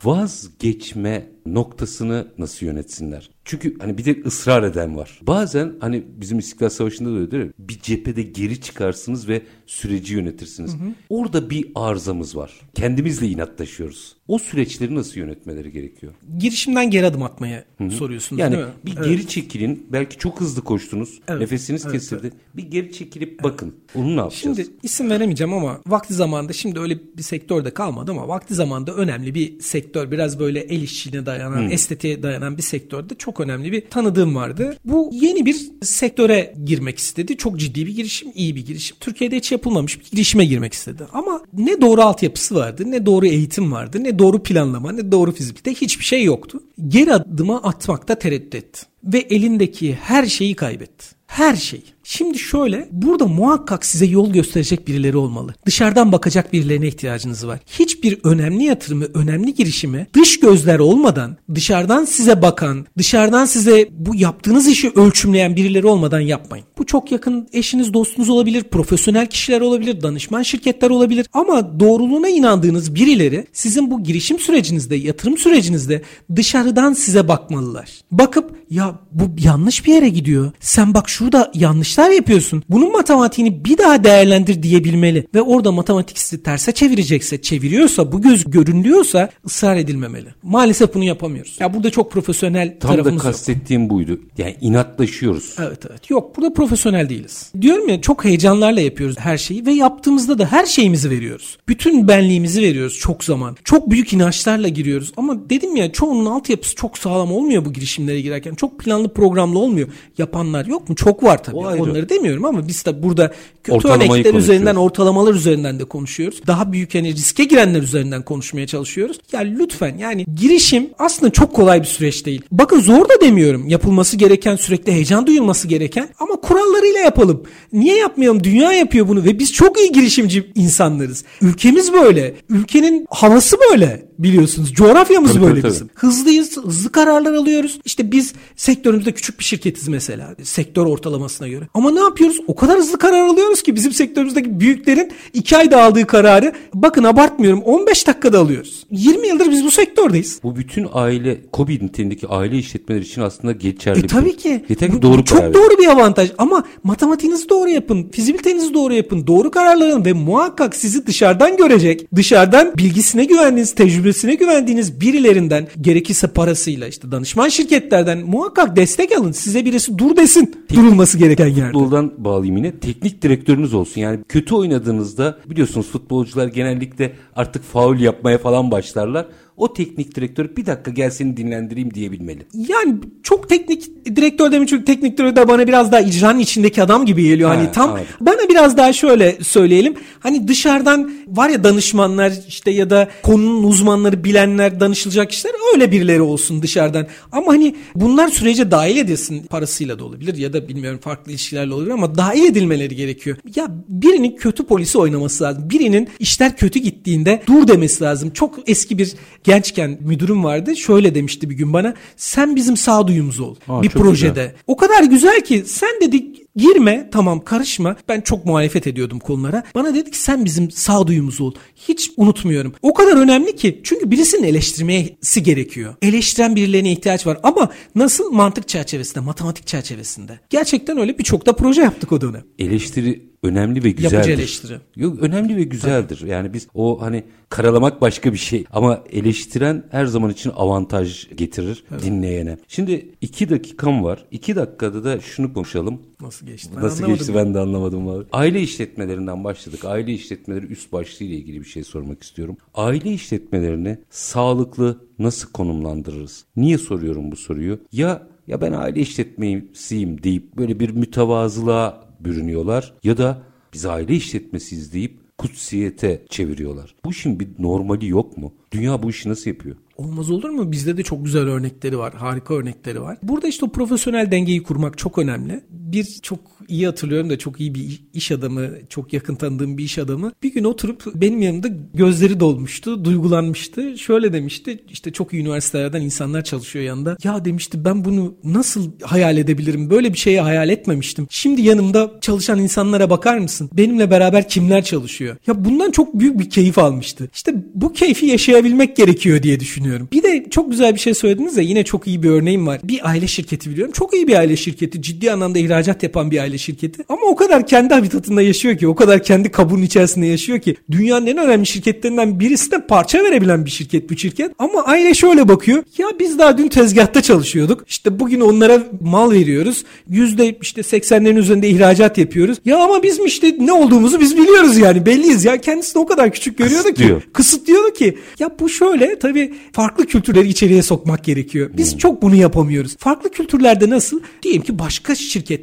Vazgeçme noktasını nasıl yönetsinler? Çünkü hani bir de ısrar eden var. Bazen hani bizim İstiklal Savaşı'nda da öyle değil mi? Bir cephede geri çıkarsınız ve süreci yönetirsiniz. Orada bir arızamız var. Kendimizle inatlaşıyoruz. O süreçleri nasıl yönetmeleri gerekiyor? Girişimden geri adım atmaya soruyorsunuz Yani değil mi? bir Evet. geri çekilin. Belki çok hızlı koştunuz. Evet, Nefesiniz evet, kesildi. Bir geri çekilip bakın. Onu ne yapacağız? Şimdi isim veremeyeceğim ama vakti zamanında şimdi öyle bir sektörde kalmadı ama vakti zamanında önemli bir sektör biraz böyle el işçiliğine dayanan, estetiğe dayanan bir sektörde çok önemli bir tanıdığım vardı. Bu yeni bir sektöre girmek istedi. Çok ciddi bir girişim, iyi bir girişim. Türkiye'de hiç yapılmamış bir girişime girmek istedi. Ama ne doğru altyapısı vardı, ne doğru eğitim vardı, ne doğru planlama, ne doğru fizibilite hiçbir şey yoktu. Geri adıma atmakta tereddüt etti. Ve elindeki her şeyi kaybetti. Her şey. Şimdi şöyle burada muhakkak size yol gösterecek birileri olmalı. Dışarıdan bakacak birilerine ihtiyacınız var. Hiçbir önemli yatırımı, önemli girişimi dış gözler olmadan, dışarıdan size bakan, dışarıdan size bu yaptığınız işi ölçümleyen birileri olmadan yapmayın. Bu çok yakın eşiniz, dostunuz olabilir, profesyonel kişiler olabilir, danışman şirketler olabilir. Ama doğruluğuna inandığınız birileri sizin bu girişim sürecinizde, yatırım sürecinizde dışarıdan size bakmalılar. Bakıp ya bu yanlış bir yere gidiyor. Sen bak şurada yanlışlar yapıyorsun. Bunun matematiğini bir daha değerlendir diyebilmeli. Ve orada matematik sizi terse çevirecekse, çeviriyorsa, bu göz görünüyorsa ısrar edilmemeli. Maalesef bunu yapamıyoruz. Ya burada çok profesyonel Tam da tarafımız yok. kastettiğim buydu. Yani inatlaşıyoruz. Evet evet. Yok burada profesyonel değiliz. Diyorum ya çok heyecanlarla yapıyoruz her şeyi ve yaptığımızda da her şeyimizi veriyoruz. Bütün benliğimizi veriyoruz çok zaman. Çok büyük inançlarla giriyoruz. Ama dedim ya çoğunun altyapısı çok sağlam olmuyor bu girişimlere girerken. Çok planlı programlı olmuyor. Yapanlar yok mu? Çok var tabii. O ayrı. Onları demiyorum ama biz de burada kötü Ortalamayı örnekler üzerinden ortalamalar üzerinden de konuşuyoruz. Daha büyük yani riske girenler üzerinden konuşmaya çalışıyoruz. Ya lütfen yani girişim aslında çok kolay bir süreç değil. Bakın zor da demiyorum. Yapılması gereken sürekli heyecan duyulması gereken ama kurallarıyla yapalım. Niye yapmayalım? Dünya yapıyor bunu ve biz çok iyi girişimci insanlarız. Ülkemiz böyle. Ülkenin havası böyle biliyorsunuz. Coğrafyamız Tabii, böyle tabii, bizim. Hızlıyız, hızlı kararlar alıyoruz. İşte biz sektörümüzde küçük bir şirketiz mesela. Sektör ortalamasına göre. Ama ne yapıyoruz? O kadar hızlı karar alıyoruz ki bizim sektörümüzdeki büyüklerin 2 ayda aldığı kararı bakın abartmıyorum 15 dakikada alıyoruz. 20 yıldır biz bu sektördeyiz. Bu bütün aile, KOBİ niteliğindeki aile işletmeleri için aslında geçerli. E tabii ki. Yeter ki doğru bu çok karar doğru bir avantaj ama matematiğinizi doğru yapın, fizibilitenizi doğru yapın, doğru kararlar alın ve muhakkak sizi dışarıdan görecek, dışarıdan bilgisine güvendiğiniz, tecrübesine güvendiğiniz birilerinden gerekirse parasıyla işte danışman şirketlerden muhakkak destek alın. Size birisi dur desin durulması gereken yerde. Futboldan bağlayayım yine. Teknik direktörünüz olsun. Yani kötü oynadığınızda biliyorsunuz futbolcular genellikle artık faul yapmaya falan başlarlar. O teknik direktör bir dakika gel seni dinlendireyim diyebilmeli. Yani çok teknik direktör demin çünkü teknik direktör de bana biraz daha icranın içindeki adam gibi geliyor. Ha, hani tam anladım. bana biraz daha şöyle söyleyelim. Hani dışarıdan var ya danışmanlar işte ya da konunun uzmanları bilenler danışılacak kişiler öyle birileri olsun dışarıdan. Ama hani bunlar sürece dahil edilsin parasıyla da olabilir ya da bilmiyorum farklı ilişkilerle olabilir ama dahil edilmeleri gerekiyor. Ya birinin kötü polisi oynaması lazım. Birinin işler kötü gittiğinde dur demesi lazım. Çok eski bir gençken müdürüm vardı. Şöyle demişti bir gün bana. Sen bizim sağduyumuz ol. Aa, bir projede. güzel. O kadar güzel ki sen dedik girme tamam karışma. Ben çok muhalefet ediyordum konulara. Bana dedi ki sen bizim sağduyumuz ol. Hiç unutmuyorum. O kadar önemli ki çünkü birisinin eleştirmesi gerekiyor. Eleştiren birilerine ihtiyaç var ama nasıl mantık çerçevesinde, matematik çerçevesinde. Gerçekten öyle birçok da proje yaptık o dönem. Eleştiri önemli ve güzeldir. Yapıcı eleştiri. Yok önemli ve güzeldir. Yani biz o hani karalamak başka bir şey ama eleştiren her zaman için avantaj getirir dinleyene. Şimdi iki dakikam var. İki dakikada da şunu konuşalım. Nasıl geçti? Ben Nasıl geçti ben de anlamadım abi. Aile işletmelerinden başladık. Aile işletmeleri üst başlığı ile ilgili bir şey sormak istiyorum. Aile işletmelerini sağlıklı nasıl konumlandırırız? Niye soruyorum bu soruyu? Ya ya ben aile işletmesiyim deyip böyle bir mütevazılığa bürünüyorlar ya da biz aile işletmesiyiz deyip kutsiyete çeviriyorlar. Bu işin bir normali yok mu? Dünya bu işi nasıl yapıyor? Olmaz olur mu? Bizde de çok güzel örnekleri var. Harika örnekleri var. Burada işte o profesyonel dengeyi kurmak çok önemli. Bir çok iyi hatırlıyorum da çok iyi bir iş adamı, çok yakın tanıdığım bir iş adamı. Bir gün oturup benim yanımda gözleri dolmuştu, duygulanmıştı. Şöyle demişti. işte çok iyi üniversitelerden insanlar çalışıyor yanında. Ya demişti ben bunu nasıl hayal edebilirim? Böyle bir şeyi hayal etmemiştim. Şimdi yanımda çalışan insanlara bakar mısın? Benimle beraber kimler çalışıyor? Ya bundan çok büyük bir keyif almıştı. İşte bu keyfi yaşayabilmek gerekiyor diye düşünüyorum. Bir de çok güzel bir şey söylediniz ya yine çok iyi bir örneğim var. Bir aile şirketi biliyorum. Çok iyi bir aile şirketi. Ciddi anlamda ihracat yapan bir aile şirketi. Ama o kadar kendi habitatında yaşıyor ki, o kadar kendi kabuğunun içerisinde yaşıyor ki. Dünyanın en önemli şirketlerinden birisine parça verebilen bir şirket bu şirket. Ama aile şöyle bakıyor. Ya biz daha dün tezgahta çalışıyorduk. İşte bugün onlara mal veriyoruz. Yüzde işte 80'lerin üzerinde ihracat yapıyoruz. Ya ama biz mi işte ne olduğumuzu biz biliyoruz yani belliyiz ya. Kendisini o kadar küçük görüyordu ki Kısıtlıyor. kısıtlıyordu ki. Ya bu şöyle tabii farklı kültürleri içeriye sokmak gerekiyor. Biz çok bunu yapamıyoruz. Farklı kültürlerde nasıl? Diyelim ki başka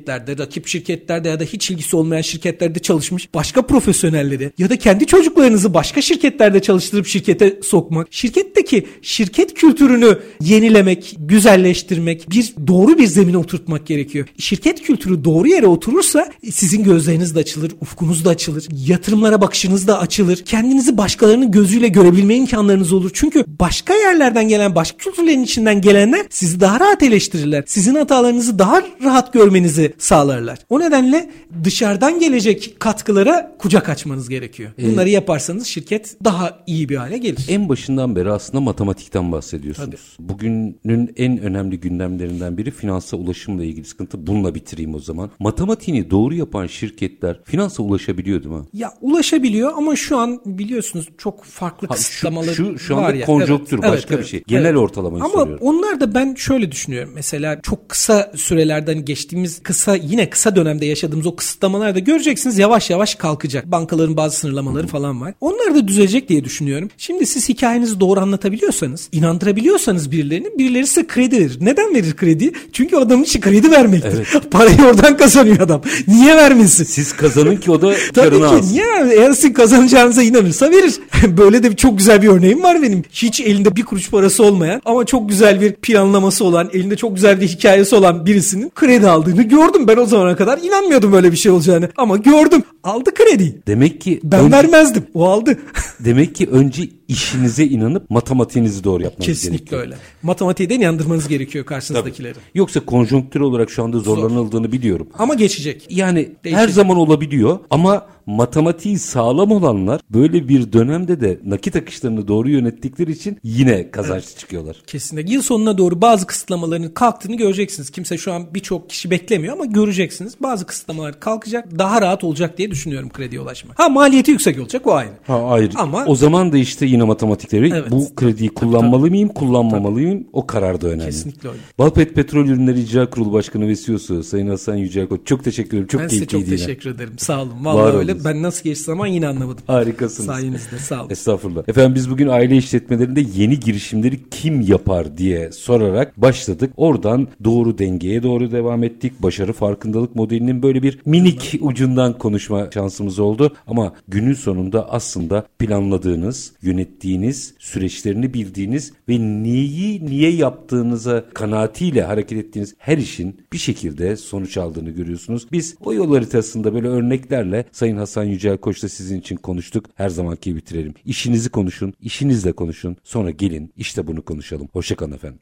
şirketlerde, rakip şirketlerde ya da hiç ilgisi olmayan şirketlerde çalışmış başka profesyonelleri ya da kendi çocuklarınızı başka şirketlerde çalıştırıp şirkete sokmak. Şirketteki şirket kültürünü yenilemek, güzelleştirmek, bir doğru bir zemine oturtmak gerekiyor. Şirket kültürü doğru yere oturursa sizin gözleriniz de açılır, ufkunuz da açılır, yatırımlara bakışınız da açılır. Kendinizi başkalarının gözüyle görebilme imkanlarınız olur. Çünkü başka yerlerden gelen, başka kültürlerin içinden gelenler sizi daha rahat eleştirirler. Sizin hatalarınızı daha rahat görmenizi sağlarlar. O nedenle dışarıdan gelecek katkılara kucak açmanız gerekiyor. Bunları yaparsanız şirket daha iyi bir hale gelir. En başından beri aslında matematikten bahsediyorsunuz. Bugünün en önemli gündemlerinden biri finansa ulaşımla ilgili sıkıntı. Bununla bitireyim o zaman. Matematiğini doğru yapan şirketler finansa ulaşabiliyor değil mi? Ya ulaşabiliyor ama şu an biliyorsunuz çok farklı Ha, şu- kısıtlamaları şu- şu var anda ya. konjonktür, başka bir şey. Genel ortalamayı Ama soruyorum. onlar da ben şöyle düşünüyorum. Mesela çok kısa sürelerden geçtiğimiz kısa yine kısa dönemde yaşadığımız o kısıtlamalar da göreceksiniz yavaş yavaş kalkacak. Bankaların bazı sınırlamaları falan var. Onlar da düzelecek diye düşünüyorum. Şimdi siz hikayenizi doğru anlatabiliyorsanız, inandırabiliyorsanız birilerini, birileri size kredi verir. Neden verir kredi? Çünkü adamın işi kredi vermektir. Parayı oradan kazanıyor adam. Niye vermesin? Siz kazanın ki o da Tabii ki. alsın. Niye? Eğer sizin kazanacağınıza inanırsa verir. Böyle de çok güzel bir örneğim var benim. Hiç elinde bir kuruş parası olmayan ama çok güzel bir planlaması olan, elinde çok güzel bir hikayesi olan birisinin kredi aldığını gördüm. Ben o zamana kadar inanmıyordum böyle bir şey olacağını. Ama gördüm. Aldı krediyi. Demek ki Ben önce, vermezdim. O aldı. demek ki önce işinize inanıp matematiğinizi doğru yapmanız Kesinlikle gerekiyor. öyle. Matematiği de inandırmanız gerekiyor karşınızdakileri. Yoksa konjonktür olarak şu anda zorlanıldığını biliyorum. Ama geçecek. Yani her Değişecek. zaman olabiliyor ama matematiği sağlam olanlar böyle bir dönemde de nakit akışlarını doğru yönettikleri için yine kazançlı çıkıyorlar. Kesinlikle. Yıl sonuna doğru bazı kısıtlamaların kalktığını göreceksiniz. Kimse şu an birçok kişi beklemiyor ama göreceksiniz. Bazı kısıtlamalar kalkacak. Daha rahat olacak diye düşünüyorum krediye ulaşmak. Ha maliyeti yüksek olacak o ayrı. Ha ayrı. Ama- o zaman da işte yine matematikleri Evet. bu krediyi kullanmalı mıyım, kullanmamalı mıyım? O karar da önemli. Kesinlikle öyle. Balpet Petrol Ürünleri İcra Kurulu Başkanı ve CEO'su Sayın Hasan Yücel Koç. Çok teşekkür ederim. Çok ben size çok yine. teşekkür ederim. Sağ olun. Var Vallahi olun. öyle. Ben nasıl geçti zaman yine anlamadım. Harikasınız. Sayenizde. Sağ olun. Estağfurullah. Efendim biz bugün aile işletmelerinde yeni girişimleri kim yapar diye sorarak başladık. Oradan doğru dengeye doğru devam ettik. Başarı farkındalık modelinin böyle bir minik ucundan konuşma şansımız oldu. Ama günün sonunda aslında planladığınız, ettiğiniz, süreçlerini bildiğiniz ve neyi niye yaptığınıza kanaatiyle hareket ettiğiniz her işin bir şekilde sonuç aldığını görüyorsunuz. Biz o yol haritasında böyle örneklerle Sayın Hasan Yücel Koç'la sizin için konuştuk. Her zamanki bitirelim. İşinizi konuşun, işinizle konuşun. Sonra gelin işte bunu konuşalım. Hoşçakalın efendim.